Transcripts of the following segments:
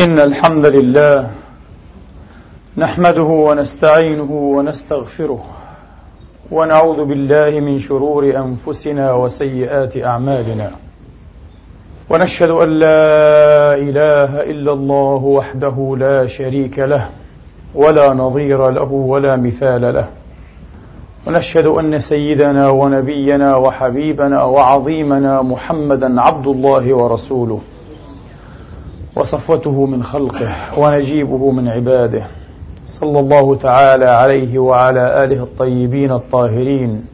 إن الحمد لله نحمده ونستعينه ونستغفره ونعوذ بالله من شرور أنفسنا وسيئات أعمالنا ونشهد أن لا إله إلا الله وحده لا شريك له ولا نظير له ولا مثال له ونشهد أن سيدنا ونبينا وحبيبنا وعظيمنا محمدا عبد الله ورسوله وصفوته من خلقه ونجيبه من عباده. صلى الله تعالى عليه وعلى آله الطيبين الطاهرين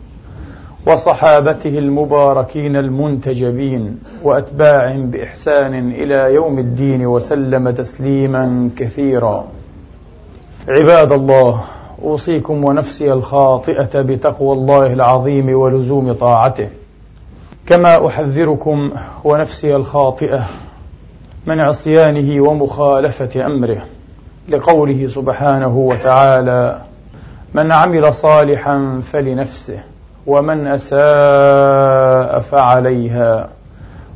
وصحابته المباركين المنتجبين وأتباعهم بإحسان إلى يوم الدين وسلم تسليما كثيرا. عباد الله أوصيكم ونفسي الخاطئة بتقوى الله العظيم ولزوم طاعته. كما أحذركم ونفسي الخاطئة من عصيانه ومخالفة أمره لقوله سبحانه وتعالى من عمل صالحا فلنفسه ومن أساء فعليها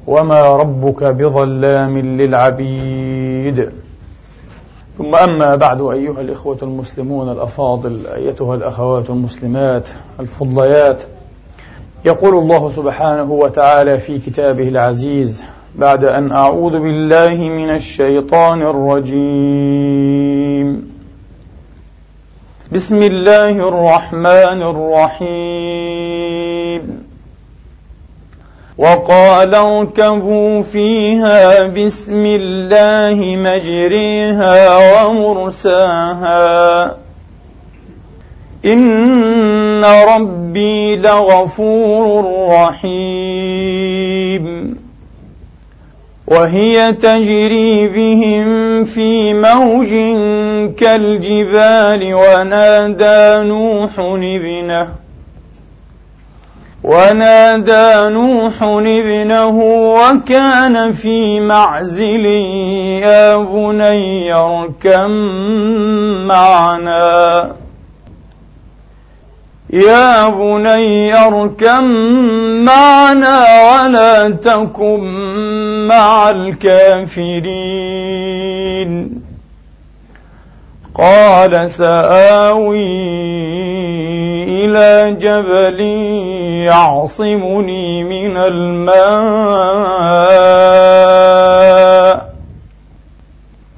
وما ربك بظلام للعبيد. ثم أما بعد أيها الإخوة المسلمون الأفاضل أيتها الأخوات المسلمات الفضليات يقول الله سبحانه وتعالى في كتابه العزيز بعد أن أعوذ بالله من الشيطان الرجيم. بسم الله الرحمن الرحيم. وقال اركبوا فيها بسم الله مجريها ومرساها. إن ربي لغفور رحيم. وهي تجري بهم في موج كالجبال ونادى نوح ابنه ونادى نوح ابنه وكان في معزل يا بني اركم معنا يا بني اركم معنا ولا تكن مع الكافرين. قال سآوي إلى جبل يعصمني من الماء.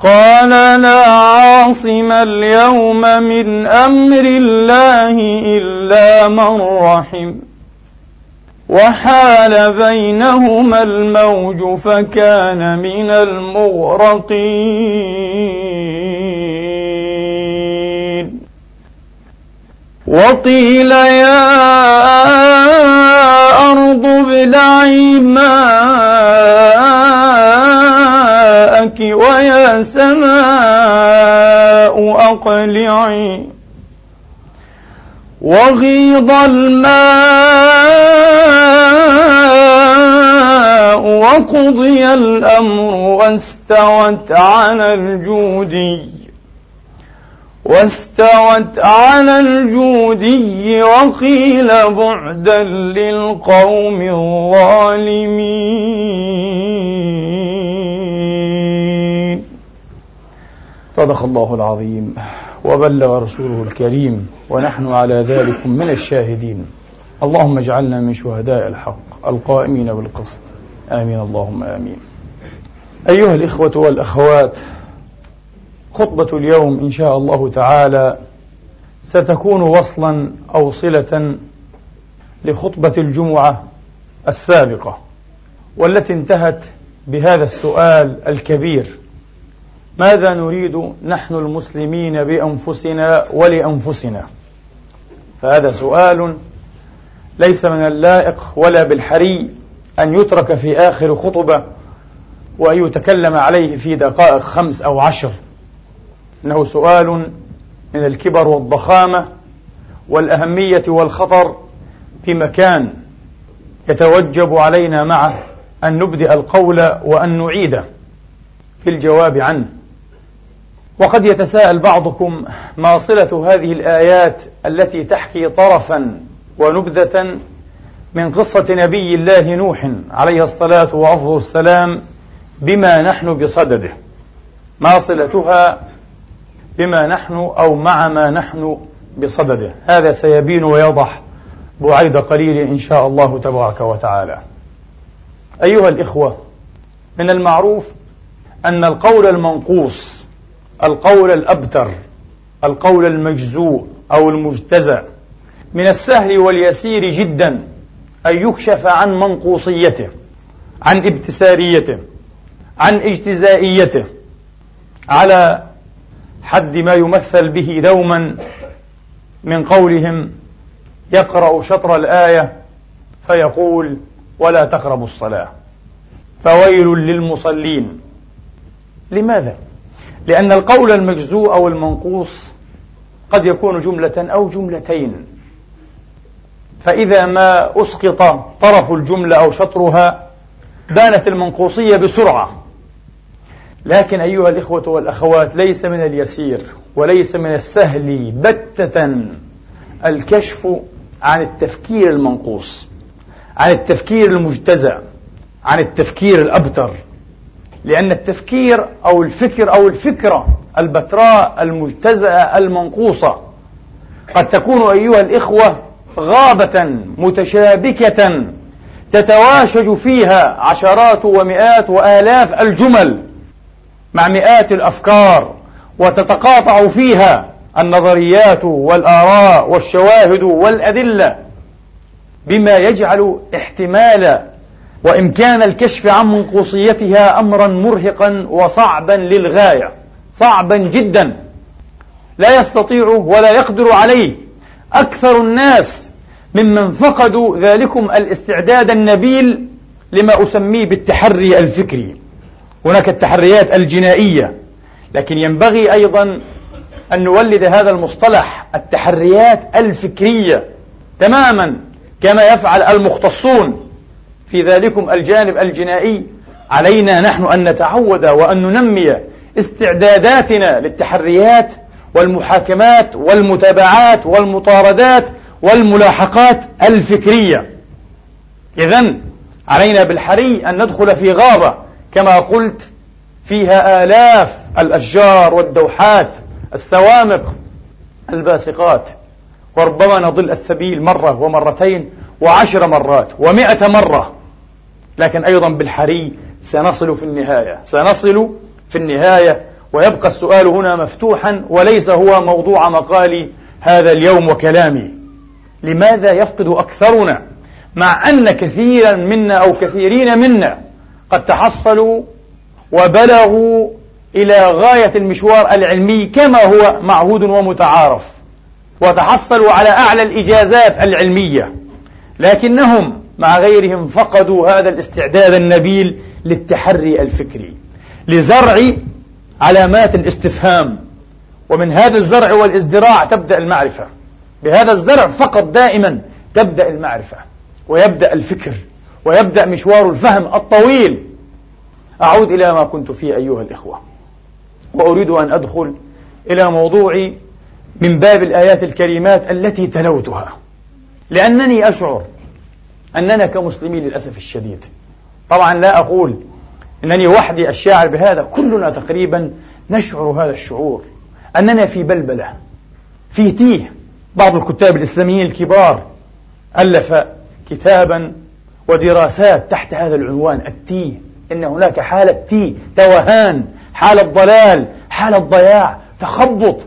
قال لا عاصم اليوم من أمر الله من رحم. وحال بينهما الموج فكان من المغرقين. وقيل يا أرض ابلعي ماءك ويا سماء أقلعي. وغيض الماء وقضي الأمر واستوت على الجودي واستوت على الجودي وقيل بعدا للقوم الظالمين. صدق الله العظيم. وبلغ رسوله الكريم ونحن على ذلك من الشاهدين. اللهم اجعلنا من شهداء الحق القائمين بالقسط. آمين. اللهم آمين. أيها الإخوة والأخوات خطبة اليوم إن شاء الله تعالى ستكون وصلا أو صلة لخطبة الجمعة السابقة والتي انتهت بهذا السؤال الكبير. ماذا نريد نحن المسلمين بأنفسنا ولأنفسنا؟ فهذا سؤال ليس من اللائق ولا بالحري أن يترك في آخر خطبة وأن يتكلم عليه في دقائق خمس أو عشر. إنه سؤال من الكبر والضخامة والأهمية والخطر في مكان يتوجب علينا معه أن نبدأ القول وأن نعيده في الجواب عنه. وقد يتساءل بعضكم ما صلة هذه الآيات التي تحكي طرفا ونبذة من قصة نبي الله نوح عليه الصلاة وأفضل السلام بما نحن بصدده. ما صلتها بما نحن أو مع ما نحن بصدده. هذا سيبين ويوضح بعيد قليل إن شاء الله تبارك وتعالى. أيها الإخوة من المعروف أن القول المنقوص القول الأبتر القول المجزوء أو المجتزأ. من السهل واليسير جدا أن يكشف عن منقوصيته عن ابتساريته عن اجتزائيته. على حد ما يمثل به دوما من قولهم يقرأ شطر الآية فيقول ولا تقربوا الصلاة فويل للمصلين. لماذا؟ لأن القول المجزوء أو المنقوص قد يكون جملة أو جملتين. فإذا ما أسقط طرف الجملة أو شطرها بانت المنقوصية بسرعة. لكن أيها الإخوة والأخوات ليس من اليسير وليس من السهل بتة الكشف عن التفكير المنقوص عن التفكير المجتزأ عن التفكير الأبتر. لأن التفكير أو الفكر أو الفكرة البتراء المجتزأة المنقوصة قد تكون أيها الإخوة غابة متشابكة تتواشج فيها عشرات ومئات وآلاف الجمل مع مئات الأفكار وتتقاطع فيها النظريات والآراء والشواهد والأدلة بما يجعل احتمال وإمكان الكشف عن منقوصيتها أمرا مرهقا وصعبا للغاية صعبا جدا لا يستطيع ولا يقدر عليه. أكثر الناس ممن فقدوا ذلكم الاستعداد النبيل لما أسميه بالتحري الفكري. هناك التحريات الجنائية لكن ينبغي أيضا أن نولد هذا المصطلح التحريات الفكرية تماما كما يفعل المختصون. في ذلكم الجانب الجنائي علينا نحن أن نتعود وأن ننمي استعداداتنا للتحريات والمحاكمات والمتابعات والمطاردات والملاحقات الفكرية. إذا علينا بالحري أن ندخل في غابة كما قلت فيها آلاف الأشجار والدوحات السوامق الباسقات. وربما نضل السبيل مرة ومرتين وعشر مرات ومئة مرة. لكن أيضا بالحري سنصل في النهاية سنصل في النهاية ويبقى السؤال هنا مفتوحا وليس هو موضوع مقالي هذا اليوم وكلامي. لماذا يفقد أكثرنا مع أن كثيرا منا أو كثيرين منا قد تحصلوا وبلغوا إلى غاية المشوار العلمي كما هو معهود ومتعارف وتحصلوا على أعلى الإجازات العلمية لكنهم مع غيرهم فقدوا هذا الاستعداد النبيل للتحري الفكري لزرع علامات الاستفهام. ومن هذا الزرع والازدراع تبدأ المعرفة. بهذا الزرع فقط دائما تبدأ المعرفة ويبدأ الفكر ويبدأ مشوار الفهم الطويل. أعود إلى ما كنت فيه أيها الإخوة وأريد أن أدخل إلى موضوعي من باب الآيات الكريمات التي تلوتها لأنني أشعر أننا كمسلمين للأسف الشديد. طبعا لا أقول أنني وحدي الشاعر بهذا كلنا تقريبا نشعر هذا الشعور. أننا في بلبلة في تيه. بعض الكتاب الإسلاميين الكبار ألف كتابا ودراسات تحت هذا العنوان التيه. إن هناك حالة تيه توهان حالة ضلال حالة ضياع تخبط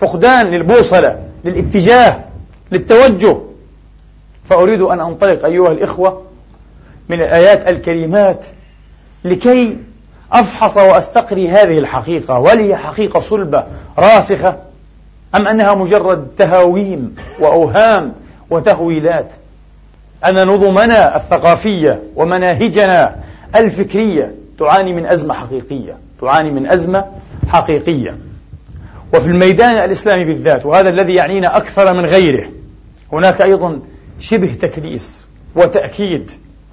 فقدان للبوصلة للاتجاه للتوجه. فأريد أن أنطلق أيها الإخوة من الآيات الكريمات لكي أفحص وأستقري هذه الحقيقة ولي حقيقة صلبة راسخة أم أنها مجرد تهاويم وأوهام وتهويلات؟ أن نظمنا الثقافية ومناهجنا الفكرية تعاني من أزمة حقيقية تعاني من أزمة حقيقية. وفي الميدان الإسلامي بالذات وهذا الذي يعنينا أكثر من غيره هناك أيضا شبه تكريس وتأكيد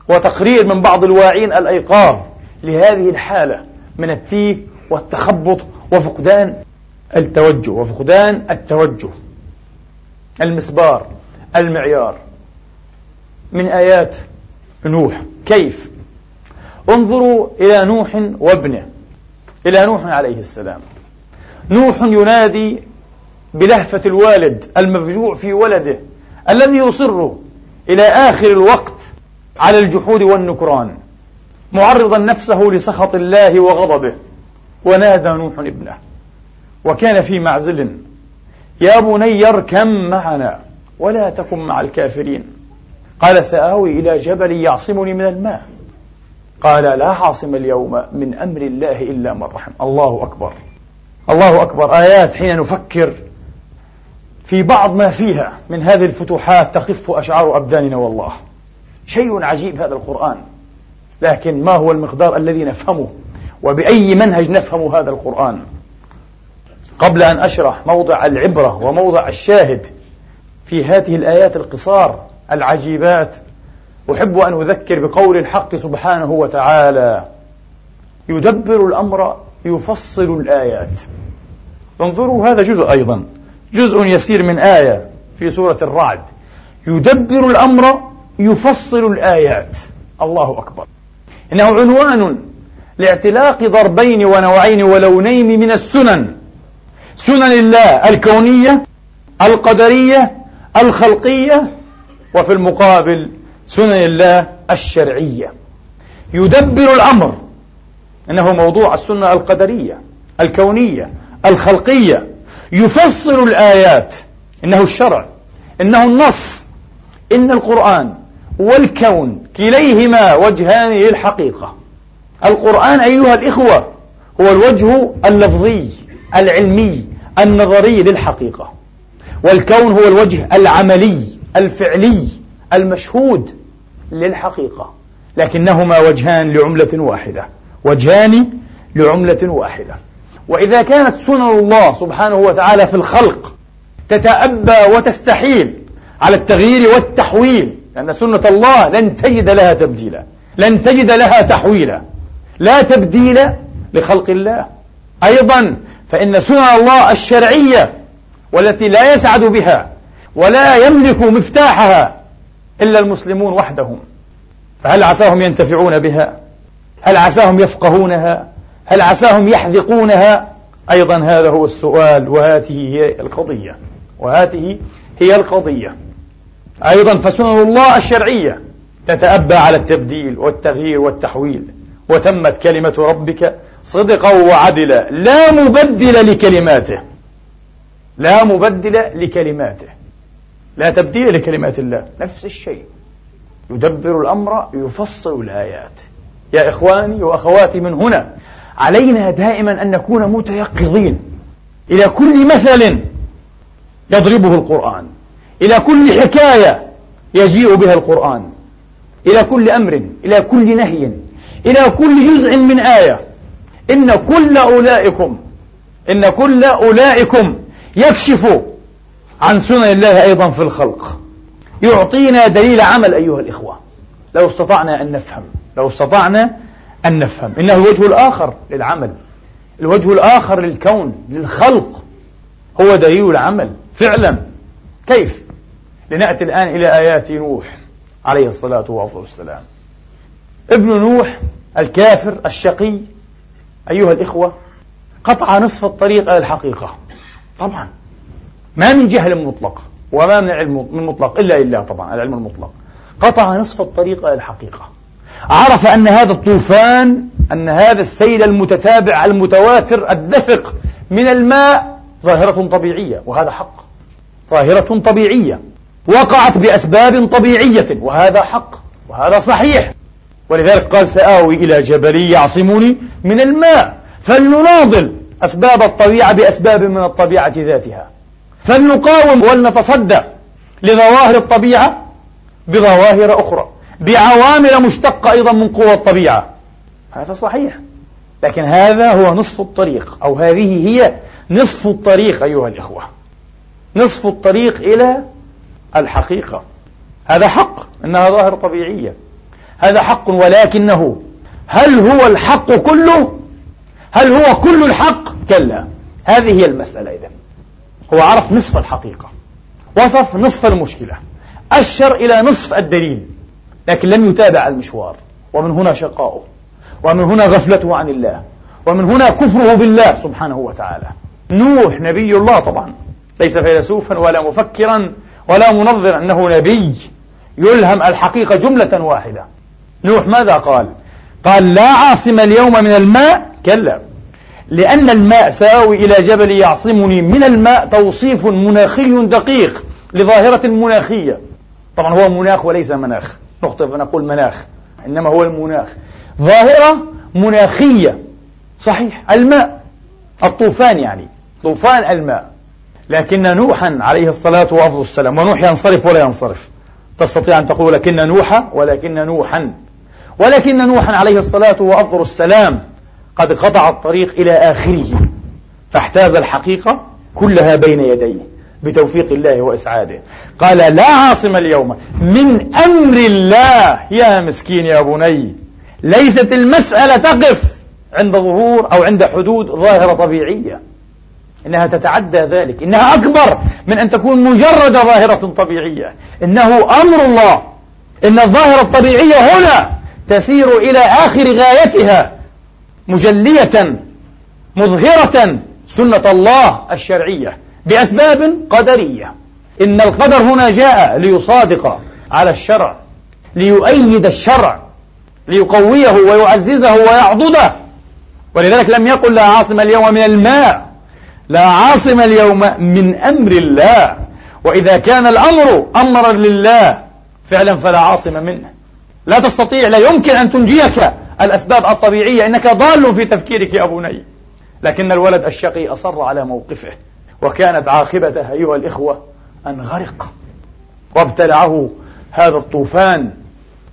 وتقرير من بعض الواعين الأيقاظ لهذه الحالة من التيه والتخبط وفقدان التوجه وفقدان التوجه. المسبار المعيار. من آيات نوح. كيف؟ انظروا إلى نوح وابنه. إلى نوح عليه السلام. نوح ينادي بلهفة الوالد المفجوع في ولده. الذي يصر إلى آخر الوقت على الجحود والنكران معرضا نفسه لسخط الله وغضبه ونادى نوح ابنه وكان في معزل يا بني اركم معنا ولا تكن مع الكافرين. قال سآوي إلى جبل يعصمني من الماء. قال لا عاصم اليوم من أمر الله إلا من رحم. الله أكبر. الله أكبر. آيات حين نفكر في بعض ما فيها من هذه الفتوحات تخف أشعار أبداننا والله. شيء عجيب هذا القرآن. لكن ما هو المقدار الذي نفهمه؟ وبأي منهج نفهم هذا القرآن؟ قبل أن أشرح موضع العبرة وموضع الشاهد في هذه الآيات القصار العجيبات أحب أن أذكر بقول الحق سبحانه وتعالى يدبر الأمر يفصل الآيات. انظروا هذا جزء أيضا. جزء يسير من آية في سورة الرعد. يدبر الأمر يفصل الآيات. الله أكبر. إنه عنوان لاعتلاق ضربين ونوعين ولونين من السنن. سنن الله الكونية القدرية الخلقية وفي المقابل سنن الله الشرعية. يدبر الأمر. إنه موضوع السنة القدرية الكونية الخلقية. يفصل الآيات. إنه الشرع. إنه النص. إن القرآن والكون كليهما وجهان للحقيقة. القرآن أيها الإخوة هو الوجه اللفظي العلمي النظري للحقيقة. والكون هو الوجه العملي الفعلي المشهود للحقيقة. لكنهما وجهان لعملة واحدة. وجهان لعملة واحدة. وإذا كانت سنن الله سبحانه وتعالى في الخلق تتأبى وتستحيل على التغيير والتحويل لأن سنة الله لن تجد لها تبديلا لن تجد لها تحويلا لا تبديل لخلق الله. أيضا فإن سنن الله الشرعية والتي لا يسعد بها ولا يملك مفتاحها إلا المسلمون وحدهم فهل عساهم ينتفعون بها؟ هل عساهم يفقهونها؟ هل عساهم يحذقونها؟ أيضا هذا هو السؤال وهذه هي القضية وهذه هي القضية. أيضا فسنن الله الشرعية تتأبى على التبديل والتغيير والتحويل وتمت كلمة ربك صدقا وعدلا لا مبدل لكلماته. لا مبدل لكلماته. لا تبديل لكلمات الله نفس الشيء. يدبر الأمر يفصل الآيات. يا إخواني وأخواتي من هنا علينا دائما أن نكون متيقظين إلى كل مثل يضربه القرآن إلى كل حكاية يجيء بها القرآن إلى كل أمر إلى كل نهي إلى كل جزء من آية. إن كل أولئكم إن كل أولئكم يكشف عن سنن الله أيضا في الخلق. يعطينا دليل عمل أيها الإخوة. لو استطعنا أن نفهم لو استطعنا أن نفهم. إنه الوجه الآخر للعمل. الوجه الآخر للكون للخلق. هو دليل العمل. فعلا. كيف؟ لنأتي الآن إلى آيات نوح عليه الصلاة والسلام. ابن نوح الكافر الشقي. أيها الإخوة قطع نصف الطريق إلى الحقيقة. طبعا. ما من جهل مطلق وما من علم مطلق إلا لله طبعا العلم المطلق. قطع نصف الطريق إلى الحقيقة. عرف أن هذا الطوفان أن هذا السيل المتتابع المتواتر الدفق من الماء ظاهرة طبيعية وهذا حق. ظاهرة طبيعية. وقعت بأسباب طبيعية وهذا حق وهذا صحيح. ولذلك قال سآوي إلى جبل يعصمني من الماء. فلنناضل أسباب الطبيعة بأسباب من الطبيعة ذاتها. فلنقاوم ولنتصدى لظواهر الطبيعة بظواهر أخرى. بعوامل مشتقة أيضا من قوى الطبيعة. هذا صحيح. لكن هذا هو نصف الطريق أو هذه هي نصف الطريق أيها الإخوة. نصف الطريق إلى الحقيقة. هذا حق إنها ظاهرة طبيعية. هذا حق ولكنه هل هو الحق كله؟ هل هو كل الحق؟ كلا. هذه هي المسألة إذن. هو عرف نصف الحقيقة وصف نصف المشكلة أشر إلى نصف الدليل. لكن لم يتابع المشوار. ومن هنا شقاؤه. ومن هنا غفلته عن الله. ومن هنا كفره بالله سبحانه وتعالى. نوح نبي الله طبعا. ليس فيلسوفا ولا مفكرا ولا منظرا. إنه نبي يلهم الحقيقة جملة واحدة. نوح ماذا قال؟ قال لا عاصم اليوم من الماء. كلا. لأن الماء ساوي إلى جبل يعصمني. من الماء توصيف مناخي دقيق لظاهرة مناخية. طبعا هو مناخ وليس مناخ. نخطئ فنقول مناخ إنما هو المناخ. ظاهرة مناخية صحيح. الماء الطوفان يعني طوفان الماء. لكن نوحا عليه الصلاة والسلام ونوح ينصرف ولا ينصرف؟ تستطيع أن تقول لكن نوحا ولكن نوحا. ولكن نوحا عليه الصلاة وأفضل السلام قد قطع الطريق إلى آخره فاحتاز الحقيقة كلها بين يديه. بتوفيق الله وإسعاده. قال لا عاصم اليوم. من أمر الله يا مسكين يا بني ليست المسألة تقف عند ظهور أو عند حدود ظاهرة طبيعية. إنها تتعدى ذلك. إنها أكبر من أن تكون مجرد ظاهرة طبيعية. إنه أمر الله. إن الظاهرة الطبيعية هنا تسير إلى آخر غايتها مجلية مظهرة سنة الله الشرعية. بأسباب قدرية. إن القدر هنا جاء ليصادق على الشرع ليؤيد الشرع ليقويه ويعززه ويعضده. ولذلك لم يقل لا عاصم اليوم من الماء لا عاصم اليوم من أمر الله. وإذا كان الأمر أمرا لله فعلا فلا عاصم منه. لا تستطيع لا يمكن أن تنجيك الأسباب الطبيعية إنك ضال في تفكيرك يا بني لكن الولد الشقي أصر على موقفه. وكانت عاقبته أيها الإخوة أن غرق وابتلعه هذا الطوفان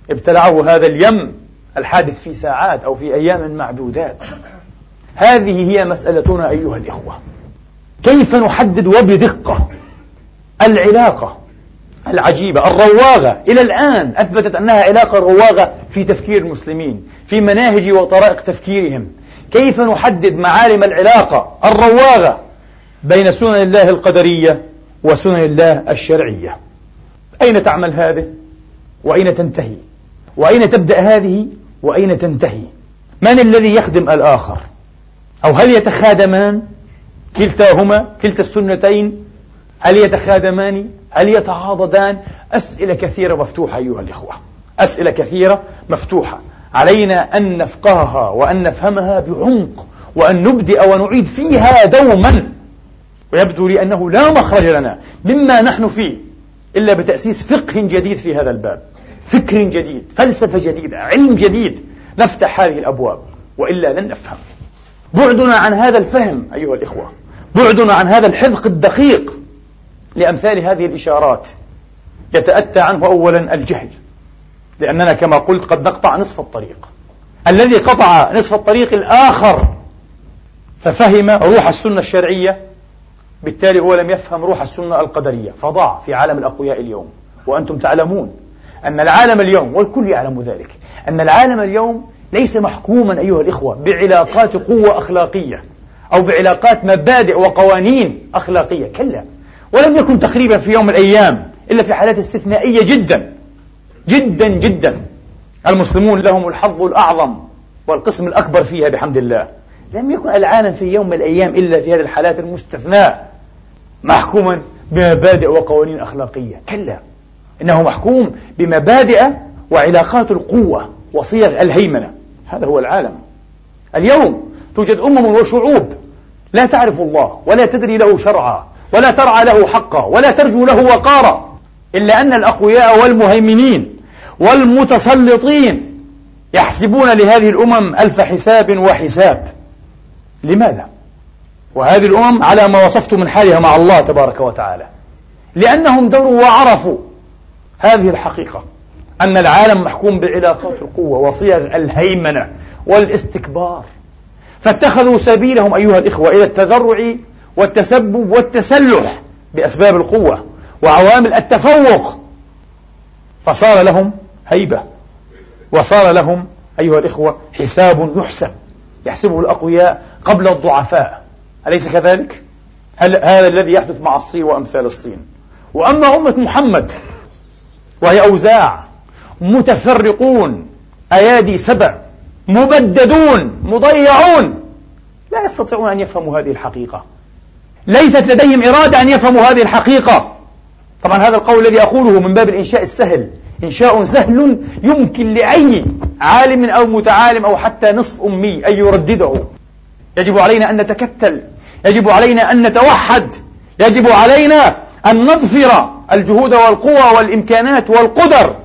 ابتلعه هذا اليم الحادث في ساعات أو في أيام معدودات. هذه هي مسألتنا أيها الإخوة. كيف نحدد وبدقة العلاقة العجيبة الرواغة؟ إلى الآن أثبتت أنها علاقة رواغة في تفكير المسلمين في مناهج وطرائق تفكيرهم. كيف نحدد معالم العلاقة الرواغة بين سنن الله القدرية وسنن الله الشرعية. أين تعمل هذه؟ وأين تنتهي؟ وأين تبدأ هذه؟ وأين تنتهي؟ من الذي يخدم الآخر؟ أو هل يتخادمان كلتاهما كلتا السنتين؟ هل يتخادمان؟ هل يتعاضدان؟ أسئلة كثيرة مفتوحة أيها الإخوة. أسئلة كثيرة مفتوحة. علينا أن نفقهها وأن نفهمها بعمق وأن نبدأ ونعيد فيها دوما. ويبدو لي أنه لا مخرج لنا مما نحن فيه إلا بتأسيس فقه جديد في هذا الباب. فكر جديد فلسفة جديدة علم جديد. نفتح هذه الأبواب وإلا لن نفهم. بعدنا عن هذا الفهم أيها الإخوة. بعدنا عن هذا الحذق الدقيق لأمثال هذه الإشارات. يتأتى عنه أولا الجهل. لأننا كما قلت قد نقطع نصف الطريق. الذي قطع نصف الطريق الآخر ففهم روح السنة الشرعية بالتالي هو لم يفهم روح السنة القدرية فضاع في عالم الأقوياء اليوم. وأنتم تعلمون أن العالم اليوم والكل يعلم ذلك أن العالم اليوم ليس محكوما أيها الإخوة بعلاقات قوة أخلاقية أو بعلاقات مبادئ وقوانين أخلاقية كلا. ولم يكن تقريبا في يوم من الأيام إلا في حالات استثنائية جدا جدا جدا. المسلمون لهم الحظ الأعظم والقسم الأكبر فيها بحمد الله. لم يكن العالم في يوم من الأيام إلا في هذه الحالات المستثناة محكوما بمبادئ وقوانين أخلاقية. كلا. إنه محكوم بمبادئ وعلاقات القوة وصيغ الهيمنة. هذا هو العالم. اليوم توجد أمم وشعوب لا تعرف الله ولا تدري له شرعا ولا ترعى له حقا ولا ترجو له وقارا. إلا أن الأقوياء والمهيمنين والمتسلطين يحسبون لهذه الأمم ألف حساب وحساب. لماذا؟ وهذه الأمم على ما وصفت من حالها مع الله تبارك وتعالى. لأنهم دروا وعرفوا هذه الحقيقة. أن العالم محكوم بعلاقات القوة وصيغ الهيمنة والاستكبار. فاتخذوا سبيلهم أيها الإخوة إلى التذرع والتسبب والتسلح بأسباب القوة وعوامل التفوق. فصار لهم هيبة. وصار لهم أيها الإخوة حساب يحسب. يحسبه الأقوياء قبل الضعفاء. أليس كذلك؟ هل هذا الذي يحدث مع الصين وأمثال الصين وأما أمة محمد وهي أوزاع متفرقون أيادي سبع مبددون مضيعون لا يستطيعون أن يفهموا هذه الحقيقة. ليست لديهم إرادة أن يفهموا هذه الحقيقة. طبعا هذا القول الذي أقوله من باب الإنشاء السهل. إنشاء سهل يمكن لأي عالم أو متعالم أو حتى نصف أمي أن يردده. يجب علينا أن نتكتل يجب علينا أن نتوحد. يجب علينا أن نضفر الجهود والقوى والإمكانات والقدر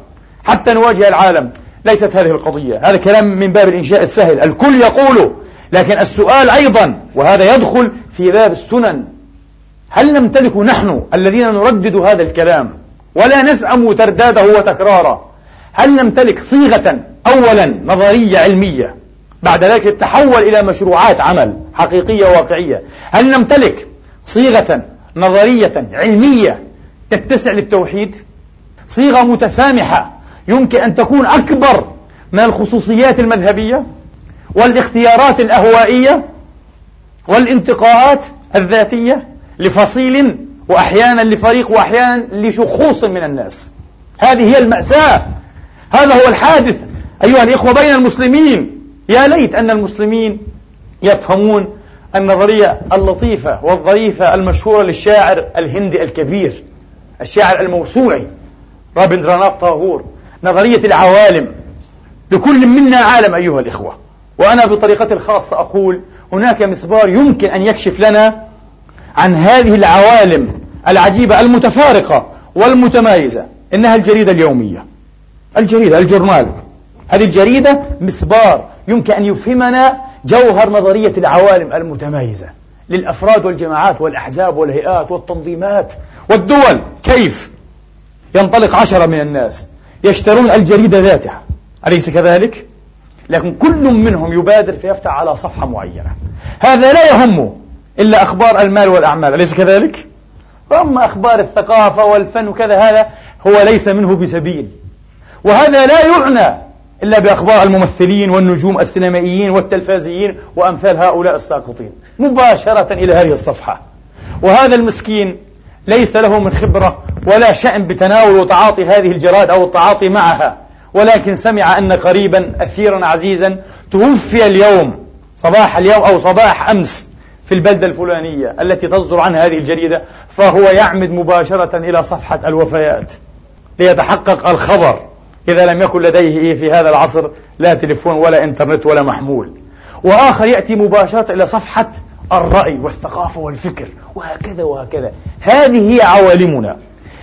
حتى نواجه العالم. ليست هذه القضية. هذا كلام من باب الإنشاء السهل. الكل يقوله لكن السؤال أيضا وهذا يدخل في باب السنن. هل نمتلك نحن الذين نردد هذا الكلام ولا نزعم ترداده وتكراره؟ هل نمتلك صيغة أولا نظرية علمية بعد ذلك تتحول إلى مشروعات عمل حقيقية واقعية. هل نمتلك صيغة نظرية علمية تتسع للتوحيد؟ صيغة متسامحة يمكن أن تكون أكبر من الخصوصيات المذهبية والاختيارات الأهوائية والانتقاءات الذاتية لفصيل وأحيانا لفريق وأحيانا لشخوص من الناس. هذه هي المأساة. هذا هو الحادث أيها الإخوة بين المسلمين. يا ليت أن المسلمين يفهمون النظرية اللطيفة والظريفة المشهورة للشاعر الهندي الكبير الشاعر الموسوعي رابندرانات طاغور نظرية العوالم لكل منا عالم أيها الإخوة. وأنا بطريقتي الخاصة أقول هناك مسبار يمكن أن يكشف لنا عن هذه العوالم العجيبة المتفارقة والمتمايزة. إنها الجريدة اليومية. الجريدة الجورنال. هذه الجريدة مسبار يمكن أن يفهمنا جوهر نظرية العوالم المتمايزة للأفراد والجماعات والأحزاب والهيئات والتنظيمات والدول. كيف ينطلق عشرة من الناس يشترون الجريدة ذاتها؟ أليس كذلك؟ لكن كل منهم يبادر فيفتح على صفحة معينة. هذا لا يهمه إلا أخبار المال والأعمال. أليس كذلك؟ وأما أخبار الثقافة والفن وكذا هذا هو ليس منه بسبيل. وهذا لا يعنى إلا بأخبار الممثلين والنجوم السينمائيين والتلفازيين وأمثال هؤلاء الساقطين مباشرة إلى هذه الصفحة. وهذا المسكين ليس له من خبرة ولا شأن بتناول وتعاطي هذه الجرائد أو التعاطي معها ولكن سمع أن قريبا أثيرا عزيزا توفي اليوم صباح اليوم أو صباح أمس في البلدة الفلانية التي تصدر عنها هذه الجريدة فهو يعمد مباشرة إلى صفحة الوفيات ليتحقق الخبر. إذا لم يكن لديه في هذا العصر لا تليفون ولا إنترنت ولا محمول. وآخر يأتي مباشرة إلى صفحة الرأي والثقافة والفكر وهكذا وهكذا. هذه هي عوالمنا.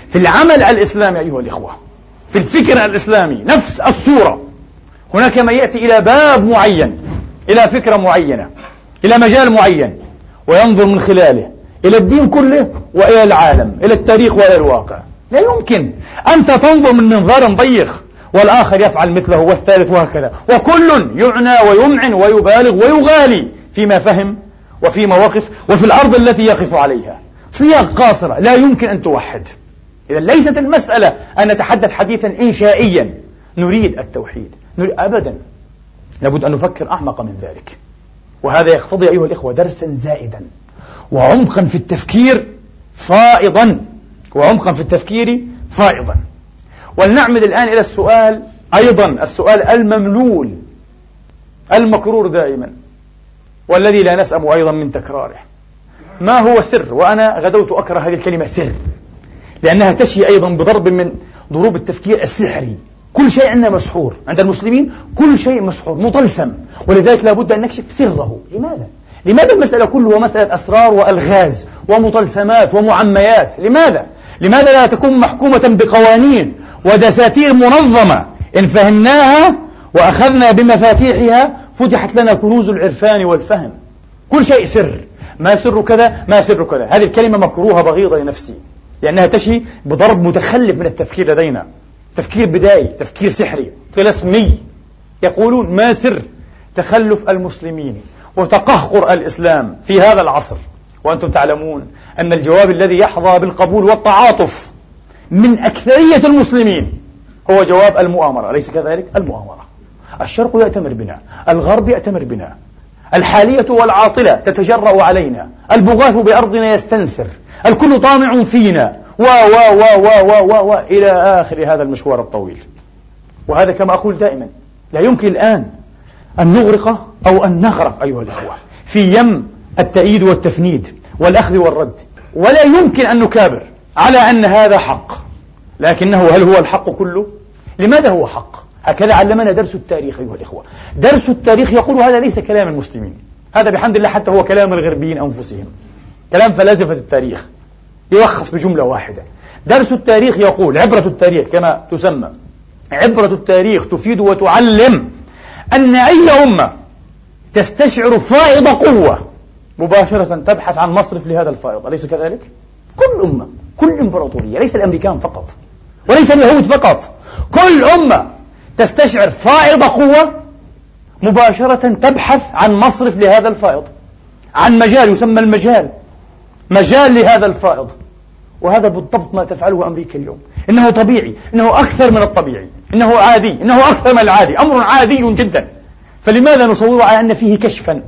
في العمل الإسلامي أيها الإخوة في الفكر الإسلامي نفس الصورة. هناك من يأتي إلى باب معين إلى فكرة معينة إلى مجال معين وينظر من خلاله إلى الدين كله وإلى العالم إلى التاريخ وإلى الواقع. لا يمكن أنت تنظر من منظار ضيق والآخر يفعل مثله والثالث وهكذا. وكل يعنى ويمعن ويبالغ ويغالي فيما فهم وفي مواقف وفي الأرض التي يقف عليها. صياغ قاصرة لا يمكن أن توحد. إذا ليست المسألة أن نتحدث حديثا إنشائيا. نريد التوحيد. نريد أبدا. لابد أن نفكر أعمق من ذلك. وهذا يقتضي أيها الإخوة درسا زائدا. وعمقا في التفكير فائضا. وعمقا في التفكير فائضا. ولنعمد الآن إلى السؤال أيضا السؤال المملول المكرور دائما والذي لا نسأم أيضا من تكراره. ما هو سر؟ وأنا غدوت أكره هذه الكلمة سر لأنها تشي أيضا بضرب من ضروب التفكير السحري. كل شيء عندنا مسحور. عند المسلمين كل شيء مسحور مطلسم. ولذلك لابد أن نكشف سره. لماذا؟ لماذا المسألة كلها مسألة أسرار وألغاز ومطلسمات ومعميات؟ لماذا؟ لماذا لا تكون محكومة بقوانين ودساتير منظمة. إن فهمناها وأخذنا بمفاتيحها فتحت لنا كنوز العرفان والفهم. كل شيء سر. ما سر كذا ما سر كذا. هذه الكلمة مكروهة بغيضة لنفسي لأنها تشي بضرب متخلف من التفكير لدينا. تفكير بدائي تفكير سحري طلسمي يقولون ما سر تخلف المسلمين وتقهقر الإسلام في هذا العصر. وأنتم تعلمون أن الجواب الذي يحظى بالقبول والتعاطف من أكثرية المسلمين. هو جواب المؤامرة أليس كذلك؟ المؤامرة. الشرق يأتمر بنا الغرب يأتمر بنا الحالية والعاطلة تتجرأ علينا البغاث بأرضنا يستنسر الكل طامع فينا و و و و و و, و إلى آخر هذا المشوار الطويل. وهذا كما أقول دائما لا يمكن الآن أن نغرق أو أن نغرق أيها الأخوة في يم التأييد والتفنيد والأخذ والرد ولا يمكن أن نكابر. على أن هذا حق. لكنه هل هو الحق كله؟ لماذا هو حق؟ هكذا علمنا درس التاريخ أيها الإخوة. درس التاريخ يقول هذا ليس كلام المسلمين. هذا بحمد الله حتى هو كلام الغربيين أنفسهم. كلام فلاسفة التاريخ. يلخص بجملة واحدة. درس التاريخ يقول عبرة التاريخ كما تسمى. عبرة التاريخ تفيد وتعلم أن أي أمة تستشعر فائض قوة مباشرة تبحث عن مصرف لهذا الفائض. أليس كذلك؟ كل أمة. كل إمبراطورية ليس الأمريكان فقط وليس اليهود فقط. كل أمة تستشعر فائض قوة مباشرة تبحث عن مصرف لهذا الفائض. عن مجال يسمى المجال. مجال لهذا الفائض. وهذا بالضبط ما تفعله أمريكا اليوم. إنه طبيعي إنه أكثر من الطبيعي إنه عادي إنه أكثر من العادي. أمر عادي جدا. فلماذا نصور على أن فيه كشفا؟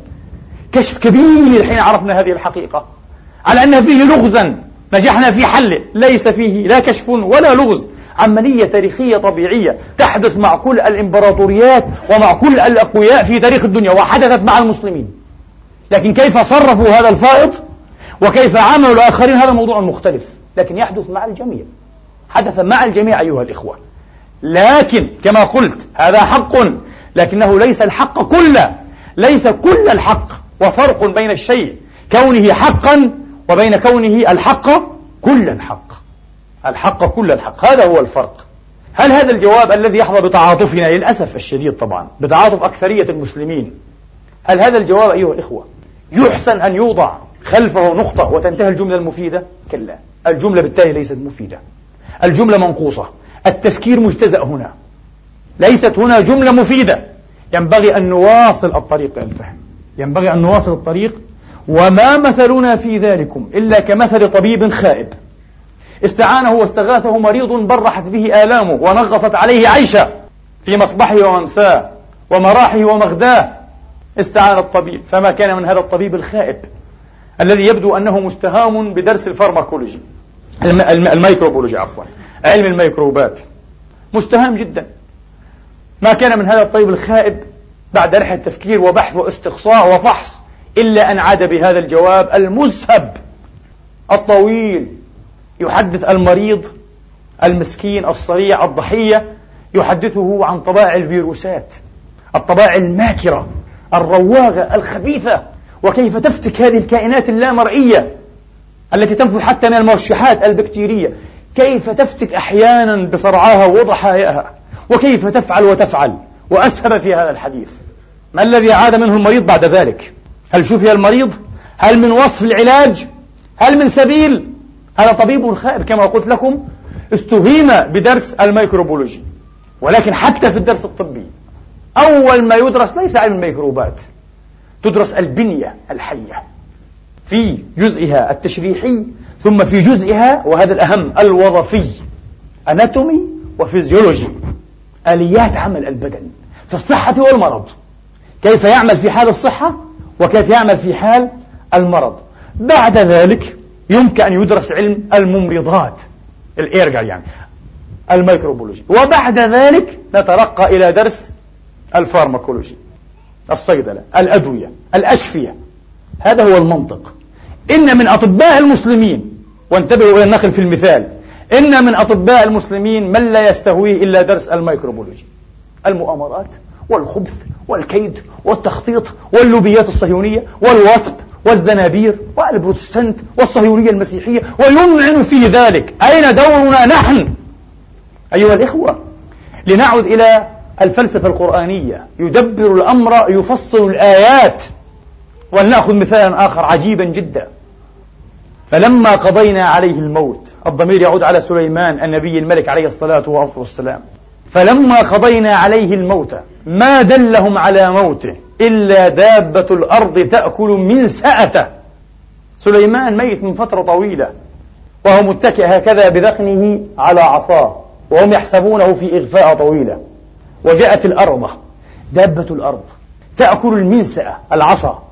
كشف كبير حين عرفنا هذه الحقيقة. على أن فيه لغزا. نجحنا في حله ليس فيه لا كشف ولا لغز. عملية تاريخية طبيعية تحدث مع كل الإمبراطوريات ومع كل الأقوياء في تاريخ الدنيا وحدثت مع المسلمين. لكن كيف صرفوا هذا الفائض؟ وكيف عملوا الآخرين؟ هذا موضوع مختلف لكن يحدث مع الجميع. حدث مع الجميع أيها الإخوة. لكن كما قلت هذا حق لكنه ليس الحق كله. ليس كل الحق. وفرق بين الشيء كونه حقا وبين كونه الحق كل الحق. الحق كل الحق. هذا هو الفرق. هل هذا الجواب الذي يحظى بتعاطفنا للأسف الشديد طبعا بتعاطف أكثرية المسلمين؟ هل هذا الجواب أيها الإخوة يحسن أن يوضع خلفه نقطة وتنتهي الجملة المفيدة؟ كلا. الجملة بالتالي ليست مفيدة. الجملة منقوصة. التفكير مجتزأ هنا. ليست هنا جملة مفيدة. ينبغي أن نواصل الطريق إلى الفهم. ينبغي أن نواصل الطريق وما مثلنا في ذلكم إلا كمثل طبيب خائب. استعانه واستغاثه مريض برحت به آلامه ونغصت عليه عيشه في مصبحه وممساه ومراحه ومغداه. استعان الطبيب. فما كان من هذا الطبيب الخائب الذي يبدو أنه مستهام بدرس ال pharmacology. ال microbiology عفوا. علم الميكروبات. مستهام جدا. ما كان من هذا الطبيب الخائب بعد رحلة تفكير وبحث واستقصاء وفحص إلا أن عاد بهذا الجواب المذهب الطويل يحدث المريض المسكين الصريع الضحية يحدثه عن طبائع الفيروسات الطبائع الماكرة الرواغة الخبيثة وكيف تفتك هذه الكائنات اللامرئية التي تنفذ حتى من المرشحات البكتيرية؟ كيف تفتك أحيانا بصرعاها وضحاياها؟ وكيف تفعل وتفعل؟ وأسهب في هذا الحديث. ما الذي عاد منه المريض بعد ذلك؟ هل شفي المريض؟ هل من وصف العلاج؟ هل من سبيل؟ هذا طبيب خائب كما قلت لكم استهيم بدرس الميكروبولوجي ولكن حتى في الدرس الطبي أول ما يدرس ليس علم الميكروبات تدرس البنية الحية في جزئها التشريحي ثم في جزئها وهذا الأهم الوظيفي anatomy و physiology آليات عمل البدن في الصحة والمرض. كيف يعمل في حال الصحة؟ وكيف يعمل في حال المرض. بعد ذلك يمكن أن يدرس علم الممرضات. ال Erreger يعني. ال microbiology. وبعد ذلك نترقى إلى درس ال pharmacology. الصيدلة. الأدوية. الأشفية. هذا هو المنطق. إن من أطباء المسلمين وانتبهوا إلى النقل في المثال إن من أطباء المسلمين من لا يستهويه إلا درس الميكروبولوجي. المؤامرات والخبث والكيد والتخطيط واللوبيات الصهيونية والوصب والزنابير والبروتستانت والصهيونية المسيحية ويمعن في ذلك. أين دورنا نحن؟ أيها الإخوة لنعد إلى الفلسفة القرآنية. يدبر الأمر يفصل الآيات. ولنأخذ مثالا آخر عجيبا جدا. فلما قضينا عليه الموت الضمير يعود على سليمان النبي الملك عليه الصلاة والسلام. فلما قضينا عليه الموت ما دلهم على موته إلا دابة الأرض تأكل من سأته. سليمان ميت من فترة طويلة وهو متكئ هكذا بذقنه على عصاه وهم يحسبونه في إغفاء طويلة. وجاءت الأرض دابة الأرض تأكل المنسأة العصا.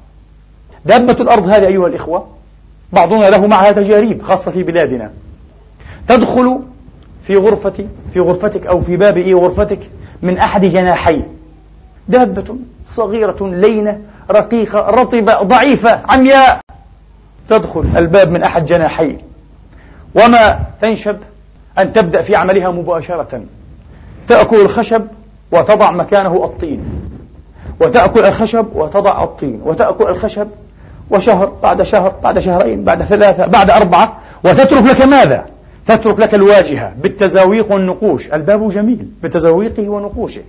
دابة الأرض هذه أيها الإخوة بعضنا له معها تجاريب خاصة في بلادنا. تدخل في غرفتي في غرفتك أو في باب إيه غرفتك من أحد جناحي. دابة صغيرة لينة رقيقة رطبة ضعيفة عمياء. تدخل الباب من أحد جناحيه وما تنشب أن تبدأ في عملها مباشرة. تأكل الخشب وتضع مكانه الطين. وتأكل الخشب وتضع الطين. وتأكل الخشب وشهر بعد شهر بعد شهرين بعد ثلاثة بعد أربعة. وتترك لك ماذا؟ تترك لك الواجهة بالتزاويق والنقوش. الباب جميل بتزاويقه ونقوشه.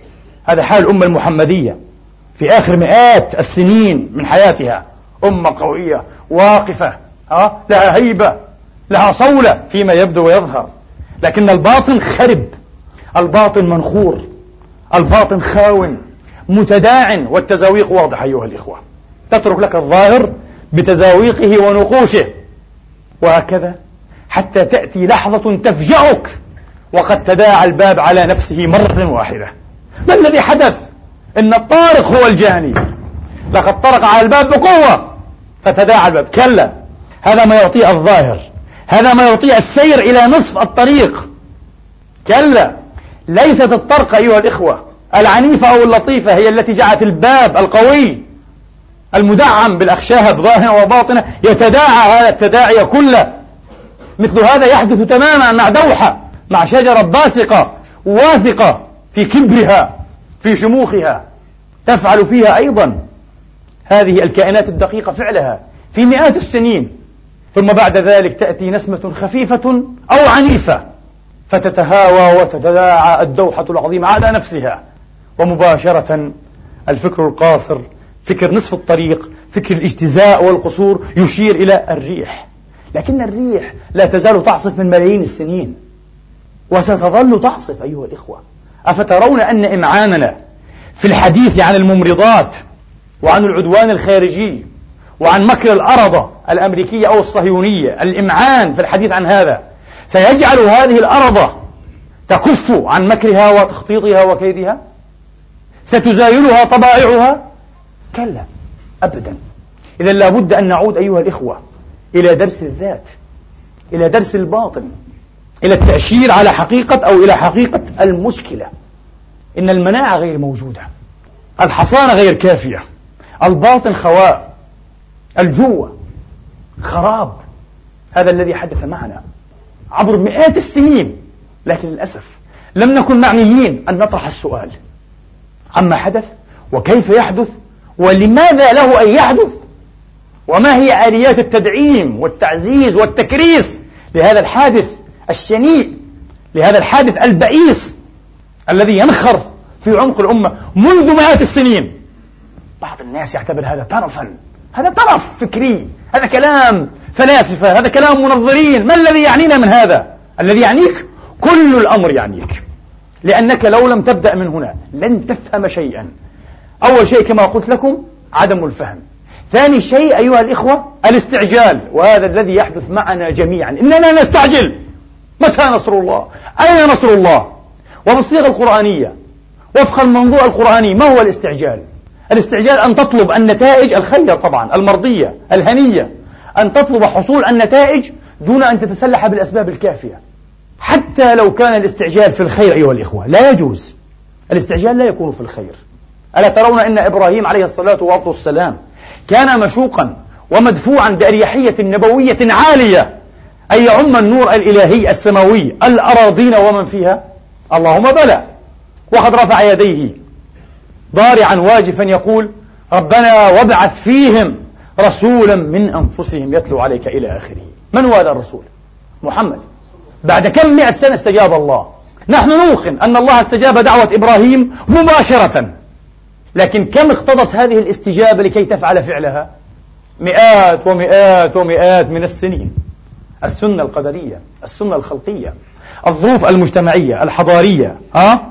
هذا حال الأمة المحمدية في آخر مئات السنين من حياتها. أمة قوية واقفة ها؟ لها هيبة لها صولة فيما يبدو ويظهر. لكن الباطن خرب الباطن منخور الباطن خاون متداع والتزاويق واضحة أيها الإخوة. تترك لك الظاهر بتزاويقه ونقوشه. وهكذا حتى تأتي لحظة تفجأك وقد تداعى الباب على نفسه مرة واحدة. ما الذي حدث؟ إن الطارق هو الجاني. لقد طرق على الباب بقوة. فتداعى الباب. كلا. هذا ما يعطيه الظاهر. هذا ما يعطيه السير إلى نصف الطريق. كلا. ليست الطرقة أيها الإخوة. العنيفة أو اللطيفة هي التي جعلت الباب القوي. المدعم بالأخشاب ظاهرا وباطنة. يتداعى هذا التداعي كله. مثل هذا يحدث تماما مع دوحة مع شجرة باسقة واثقة في كبرها في شموخها تفعل فيها أيضا. هذه الكائنات الدقيقة فعلها في مئات السنين. ثم بعد ذلك تأتي نسمة خفيفة أو عنيفة فتتهاوى وتتداعى الدوحة العظيمة على نفسها. ومباشرة الفكر القاصر فكر نصف الطريق فكر الإجتزاء والقصور يشير إلى الريح. لكن الريح لا تزال تعصف من ملايين السنين. وستظل تعصف أيها الإخوة. أفترون أن إمعاننا في الحديث عن الممرضات وعن العدوان الخارجي وعن مكر الأرضة الأمريكية أو الصهيونية الإمعان في الحديث عن هذا سيجعل هذه الأرض تكف عن مكرها وتخطيطها وكيدها؟ ستزايلها طبائعها؟ كلا أبدا. إذا لابد أن نعود أيها الإخوة إلى درس الذات إلى درس الباطن إلى التأشير على حقيقة أو إلى حقيقة المشكلة. إن المناعة غير موجودة الحصانة غير كافية الباطن خواء الجوة خراب. هذا الذي حدث معنا عبر مئات السنين لكن للأسف لم نكن معنيين أن نطرح السؤال. عما حدث وكيف يحدث ولماذا له أن يحدث؟ وما هي آليات التدعيم والتعزيز والتكريس لهذا الحادث الشنيع لهذا الحادث البئيس الذي ينخر في عمق الأمة منذ مئات السنين. بعض الناس يعتبر هذا طرفا هذا طرف فكري هذا كلام فلاسفة هذا كلام منظرين. ما الذي يعنينا من هذا؟ الذي يعنيك كل الأمر يعنيك. لأنك لو لم تبدأ من هنا لن تفهم شيئا. أول شيء كما قلت لكم عدم الفهم. ثاني شيء أيها الإخوة الاستعجال وهذا الذي يحدث معنا جميعا. إننا نستعجل. متى نصر الله؟ أين نصر الله؟ وبالصيغة القرآنية وفق المنظور القرآني ما هو الاستعجال؟ الاستعجال أن تطلب النتائج الخير طبعا المرضية الهنية. أن تطلب حصول النتائج دون أن تتسلح بالأسباب الكافية. حتى لو كان الاستعجال في الخير أيها الإخوة لا يجوز. الاستعجال لا يكون في الخير. ألا ترون أن إبراهيم عليه الصلاة والسلام كان مشوقا ومدفوعا بأريحية نبوية عالية. أن يعم النور الإلهي السماوي الأراضين ومن فيها؟ اللهم بلى. وقد رفع يديه ضارعا واجفا يقول ربنا وابعث فيهم رسولا من أنفسهم يتلو عليك إلى آخره. من هو هذا الرسول؟ محمد. بعد كم مئة سنة استجاب الله. نحن نوقن أن الله استجاب دعوة إبراهيم مباشرة. لكن كم اقتضت هذه الاستجابة لكي تفعل فعلها؟ مئات ومئات ومئات من السنين. السنة القدرية السنة الخلقية الظروف المجتمعية الحضارية ها؟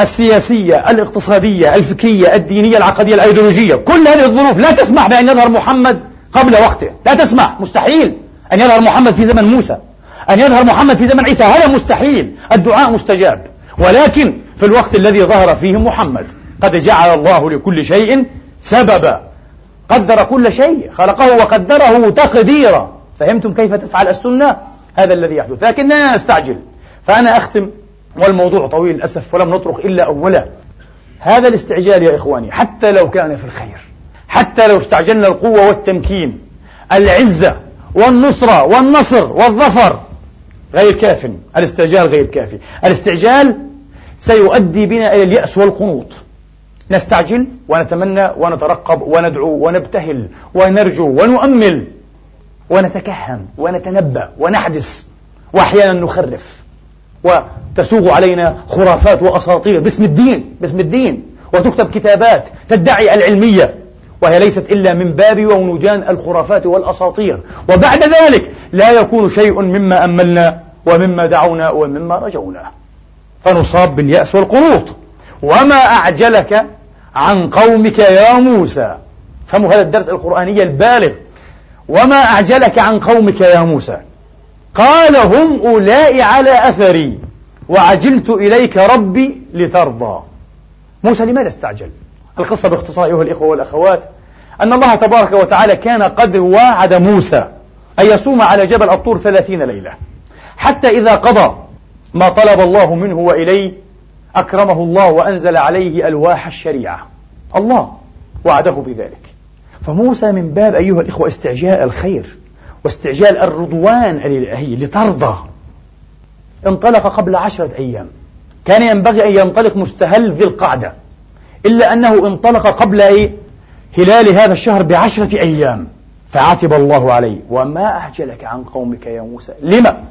السياسية الاقتصادية الفكرية الدينية العقدية الأيديولوجية. كل هذه الظروف لا تسمح بأن يظهر محمد قبل وقته. لا تسمح. مستحيل أن يظهر محمد في زمن موسى. أن يظهر محمد في زمن عيسى. هذا مستحيل. الدعاء مستجاب. ولكن في الوقت الذي ظهر فيه محمد قد جعل الله لكل شيء سببا. قدر كل شيء خلقه وقدره تقديرا. فهمتم كيف تفعل السنة؟ هذا الذي يحدث. لكننا نستعجل فأنا أختم والموضوع طويل للأسف ولم نطرق إلا أولا. هذا الاستعجال يا إخواني حتى لو كان في الخير حتى لو استعجلنا القوة والتمكين العزة والنصرة والنصر والظفر غير كاف. الاستعجال غير كافي. الاستعجال سيؤدي بنا إلى اليأس والقنوط. نستعجل ونتمنى ونترقب وندعو ونبتهل ونرجو ونؤمل ونتكهن ونتنبأ ونحدث وأحيانا نخرف وتسوغ علينا خرافات وأساطير باسم الدين باسم الدين وتكتب كتابات تدعي العلمية وهي ليست إلا من باب وونجان الخرافات والأساطير وبعد ذلك لا يكون شيء مما أملنا ومما دعونا ومما رجونا. فنصاب باليأس والقنوط. وما أعجلك عن قومك يا موسى. فهموا هذا الدرس القرآني البالغ. وما أعجلك عن قومك يا موسى. قال هم أولئك على أثري وعجلت إليك ربي لترضى. موسى لماذا استعجل؟ القصة باختصار أيها الإخوة والأخوات أن الله تبارك وتعالى كان قد واعد موسى أن يصوم على جبل الطور ثلاثين ليلة. حتى إذا قضى ما طلب الله منه وإليه أكرمه الله وأنزل عليه ألواح الشريعة. الله وعده بذلك. فموسى من باب أيها الإخوة استعجال الخير واستعجال الرضوان الإلهي لترضى. انطلق قبل عشرة أيام. كان ينبغي أن ينطلق مستهل ذي القعدة. إلا أنه انطلق قبل إيه؟ هلال هذا الشهر بعشرة أيام. فعاتب الله عليه. وما أعجلك عن قومك يا موسى؟ لما؟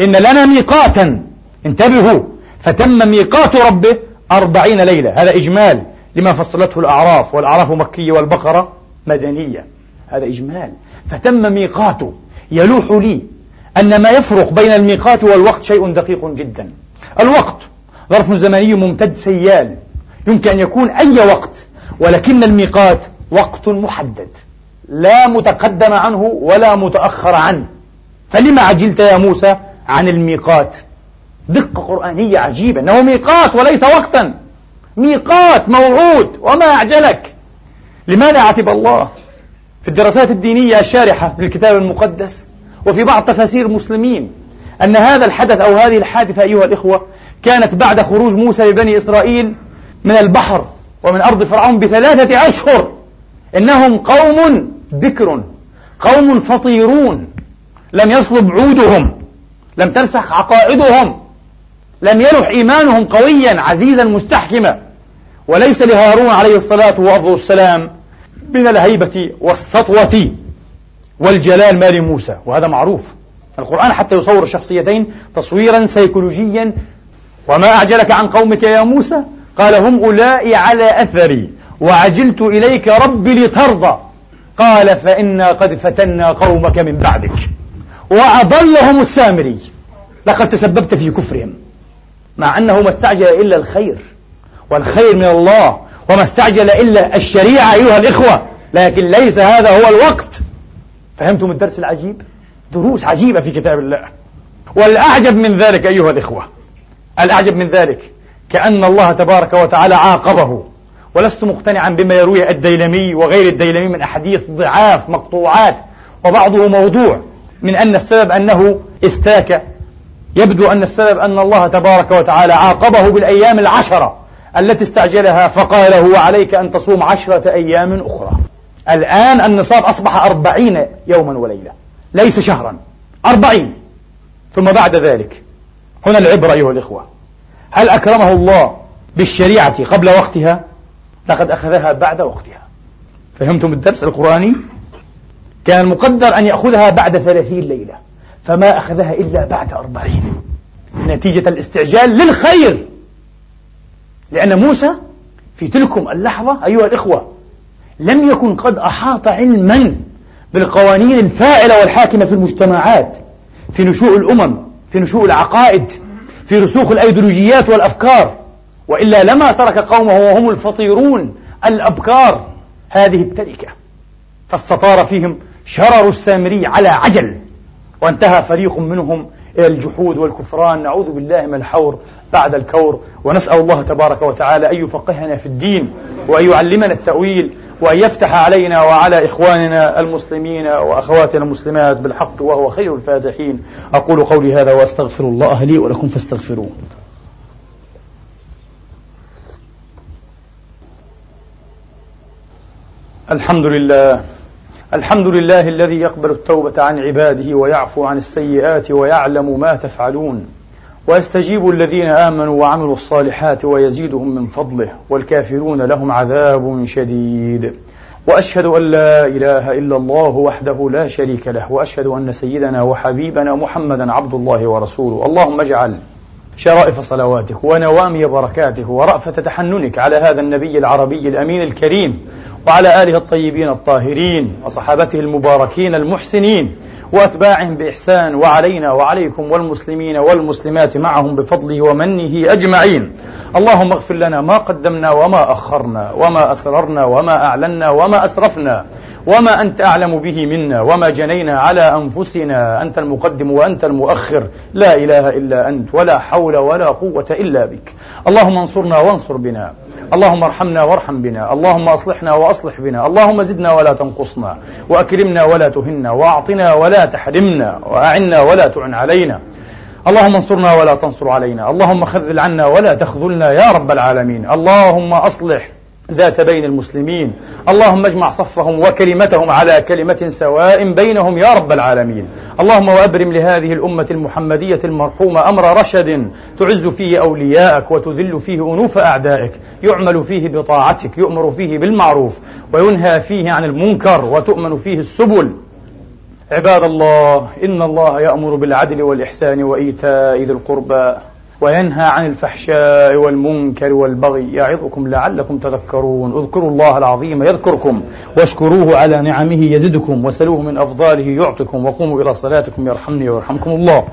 إن لنا ميقاتا. انتبهوا. فتم ميقات ربه أربعين ليلة. هذا إجمال لما فصلته الأعراف والأعراف مكية والبقرة مدنية. هذا إجمال. فتم ميقاته. يلوح لي أن ما يفرق بين الميقات والوقت شيء دقيق جدا. الوقت ظرف زمني ممتد سيال. يمكن أن يكون أي وقت ولكن الميقات وقت محدد. لا متقدم عنه ولا متأخر عنه. فلما عجلت يا موسى عن الميقات؟ دقة قرآنية عجيبة أنه ميقات وليس وقتا. ميقات موعود وما أعجلك. لماذا عتب الله في الدراسات الدينية الشارحة للكتاب المقدس وفي بعض تفاسير المسلمين أن هذا الحدث أو هذه الحادثة أيها الإخوة كانت بعد خروج موسى لبني إسرائيل من البحر ومن أرض فرعون بثلاثة أشهر. إنهم قوم بكر قوم فطيرون. لم يصلب عودهم لم ترسخ عقائدهم. لم يلح إيمانهم قويا عزيزا مستحكما. وليس لهارون عليه الصلاة والسلام من الهيبة والسطوة والجلال ما لموسى وهذا معروف. القرآن حتى يصور الشخصيتين تصويرا سيكولوجيا. وما أعجلك عن قومك يا موسى؟ قال هم أولئك على أثري. وعجلت إليك ربي لترضى. قال فإنا قد فتنا قومك من بعدك. وأضلهم السامري. لقد تسببت في كفرهم. مع أنه ما استعجل إلا الخير والخير من الله وما استعجل إلا الشريعة أيها الإخوة لكن ليس هذا هو الوقت. فهمتم الدرس العجيب؟ دروس عجيبة في كتاب الله. والأعجب من ذلك أيها الإخوة الأعجب من ذلك كأن الله تبارك وتعالى عاقبه. ولست مقتنعا بما يرويه الديلمي وغير الديلمي من أحاديث ضعاف مقطوعات وبعضه موضوع من أن السبب أنه استاك يبدو أن السبب أن الله تبارك وتعالى عاقبه بالأيام العشرة التي استعجلها فقال هو عليك أن تصوم عشرة أيام أخرى. الآن النصاب أصبح أربعين يوما وليلة ليس شهرا أربعين. ثم بعد ذلك هنا العبرة أيها الإخوة. هل أكرمه الله بالشريعة قبل وقتها؟ لقد أخذها بعد وقتها. فهمتم الدرس القرآني؟ كان المقدر أن يأخذها بعد ثلاثين ليلة. فما أخذها إلا بعد أربعين. نتيجة الاستعجال للخير. لأن موسى في تلكم اللحظة أيها الإخوة لم يكن قد أحاط علما بالقوانين الفاعلة والحاكمة في المجتمعات في نشوء الأمم في نشوء العقائد في رسوخ الأيديولوجيات والأفكار. وإلا لما ترك قومه وهم الفطيرون الأبكار هذه التركة. فاستطار فيهم شرر السامري على عجل. وانتهى فريق منهم إلى الجحود والكفران. نعوذ بالله من الحور بعد الكور. ونسأل الله تبارك وتعالى أن يفقهنا في الدين وأن يعلمنا التأويل وأن يفتح علينا وعلى إخواننا المسلمين وأخواتنا المسلمات بالحق وهو خير الفاتحين. أقول قولي هذا وأستغفر الله لي ولكم فاستغفروه. الحمد لله الحمد لله الذي يقبل التوبة عن عباده ويعفو عن السيئات ويعلم ما تفعلون ويستجيب الذين آمنوا وعملوا الصالحات ويزيدهم من فضله والكافرون لهم عذاب شديد. وأشهد أن لا إله إلا الله وحده لا شريك له وأشهد أن سيدنا وحبيبنا محمدا عبد الله ورسوله. اللهم اجعل شرائف صلواتك ونوامي بركاتك ورأفة تحننك على هذا النبي العربي الأمين الكريم وعلى آله الطيبين الطاهرين وصحابته المباركين المحسنين وأتباعهم بإحسان وعلينا وعليكم والمسلمين والمسلمات معهم بفضله ومنه أجمعين. اللهم اغفر لنا ما قدمنا وما أخرنا وما أسررنا وما أعلنا وما أسرفنا. وما أنت أعلم به منا وما جنينا على أنفسنا أنت المقدم وأنت المؤخر. لا إله إلا أنت ولا حول ولا قوة إلا بك. اللهم انصرنا وانصر بنا. اللهم ارحمنا وارحم بنا. اللهم أصلحنا وأصلح بنا. اللهم زدنا ولا تنقصنا. وأكرمنا ولا تهنا. وأعطنا ولا تحرمنا. وأعنا ولا تعن علينا. اللهم انصرنا ولا تنصر علينا. اللهم خذل عنا ولا تخذلنا يا رب العالمين. اللهم أصلح ذات بين المسلمين. اللهم اجمع صفهم وكلمتهم على كلمة سواء بينهم يا رب العالمين. اللهم وأبرم لهذه الأمة المحمدية المرحومة أمر رشد تعز فيه أولياءك وتذل فيه أنوف أعدائك. يعمل فيه بطاعتك يؤمر فيه بالمعروف وينهى فيه عن المنكر وتؤمن فيه السبل. عباد الله إن الله يأمر بالعدل والإحسان وإيتاء ذي القربى. وينهى عن الفحشاء والمنكر والبغي. يعظكم لعلكم تذكرون. اذكروا الله العظيم يذكركم واشكروه على نعمه يزدكم وسلوه من أفضاله يعطكم. وقوموا إلى صلاتكم يرحمني ويرحمكم الله.